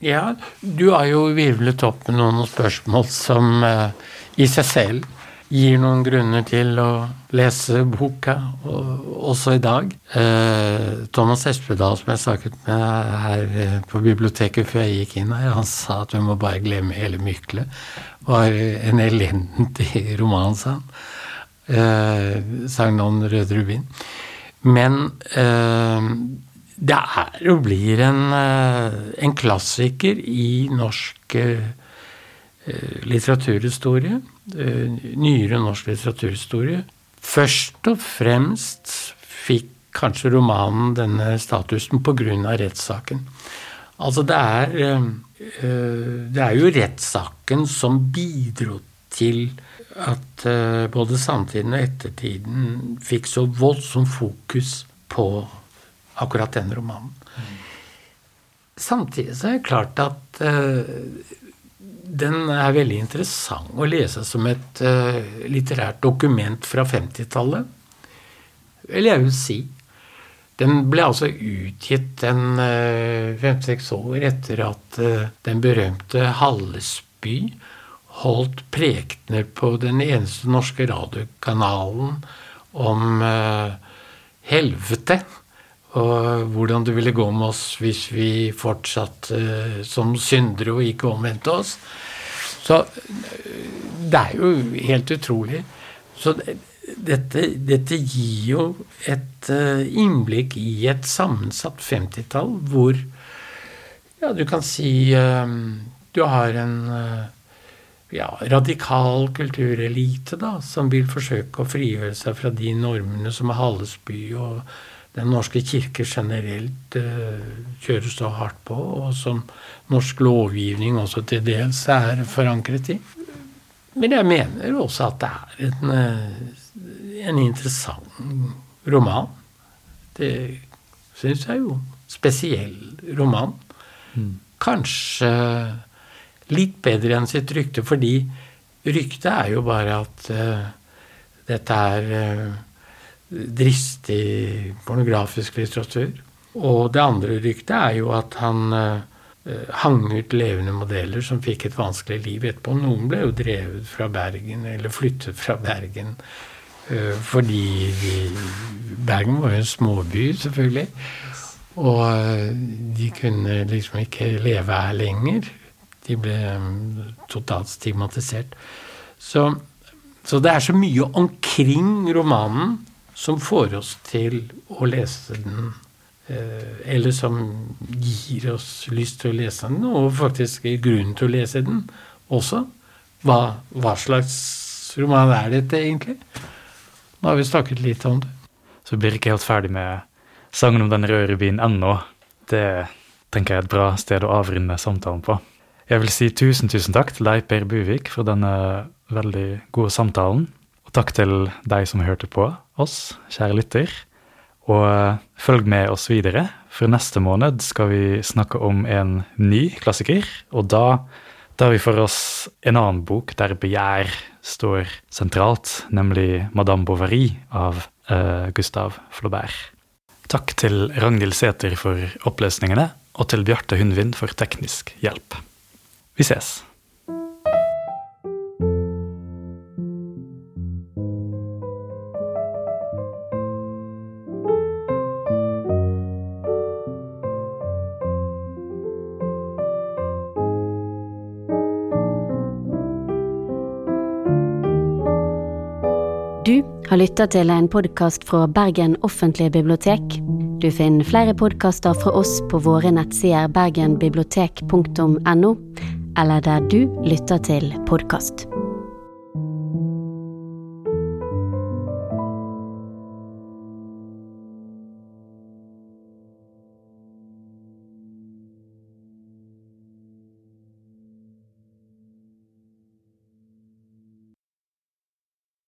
Ja, du har jo virvlet opp med noen spørsmål som uh, i seg selv gir noen grunner til å lese boka, også i dag. Uh, Thomas Espedal, som jeg snakket med her uh, på biblioteket før jeg gikk inn her, han sa at vi må bare glemme hele Mykle var en elendig roman, sa han. Eh, Sagnon røde Rubin. Men eh, det er og blir en, eh, en klassiker i norsk eh, litteraturhistorie. Eh, nyere norsk litteraturhistorie. Først og fremst fikk kanskje romanen denne statusen pga. rettssaken. Altså, det er eh, Eh, det er jo rettssaken som bidro til at både samtiden og ettertiden fikk så voldsomt fokus på akkurat den romanen. Samtidig så er det klart at den er veldig interessant å lese som et uh, litterært dokument fra 50-tallet. Eller jeg vil si. Den ble altså utgitt en eh, fem-seks år etter at uh, den berømte Hallesby holdt prekener på den eneste norske radiokanalen om uh, helvete. Og hvordan det ville gå med oss hvis vi fortsatte uh, som syndere og ikke omvendte oss. Så det er jo helt utrolig. Så dette, dette, gir jo et uh, innblikk i et sammensatt 50-tall hvor ja, du kan si uh, du har en uh, ja, radikal kulturelite da, som vil forsøke å frigjøre seg fra de normene som Hallesby og Den norske kirke generelt kjører så hardt på, og som norsk lovgivning også til dels er forankret i. Men jeg mener også at det er en en interessant roman. Det syns jeg jo. Spesiell roman. Mm. Kanskje litt bedre enn sitt rykte, fordi ryktet er jo bare at uh, dette er uh, dristig pornografisk litteratur. Og det andre ryktet er jo at han uh, hang ut levende modeller som fikk et vanskelig liv etterpå. Noen ble jo drevet fra Bergen, eller flyttet fra Bergen Eh, fordi Bergen var jo en småby, selvfølgelig. Og eh, de kunne liksom ikke leve her lenger. De ble mm, totalt stigmatisert. Så, så det er så mye omkring romanen som får oss til å lese den. Eh, eller som gir oss lyst til å lese den, og faktisk grunn til å lese den også. Hva, hva slags roman er dette, egentlig? Nå har vi snakket litt om det. Så vi blir ikke helt ferdig med sangen om den røde rubinen ennå. Det tenker jeg er et bra sted å avrunde samtalen på. Jeg vil si tusen, tusen takk til deg, Per Buvik, for denne veldig gode samtalen. Og takk til deg som hørte på oss, kjære lytter. Og eh, følg med oss videre, for neste måned skal vi snakke om en ny klassiker. Og da tar vi for oss en annen bok der begjær står sentralt, nemlig Madame Bovary av uh, Gustav Flaubert. Takk til Ragnhild Sæther for opplesningene, og til Bjarte Hundvin for teknisk hjelp. Vi ses! Har lytta til en podkast fra Bergen offentlige bibliotek. Du finner flere podkaster fra oss på våre nettsider bergenbibliotek.no, eller der du lytter til podkast.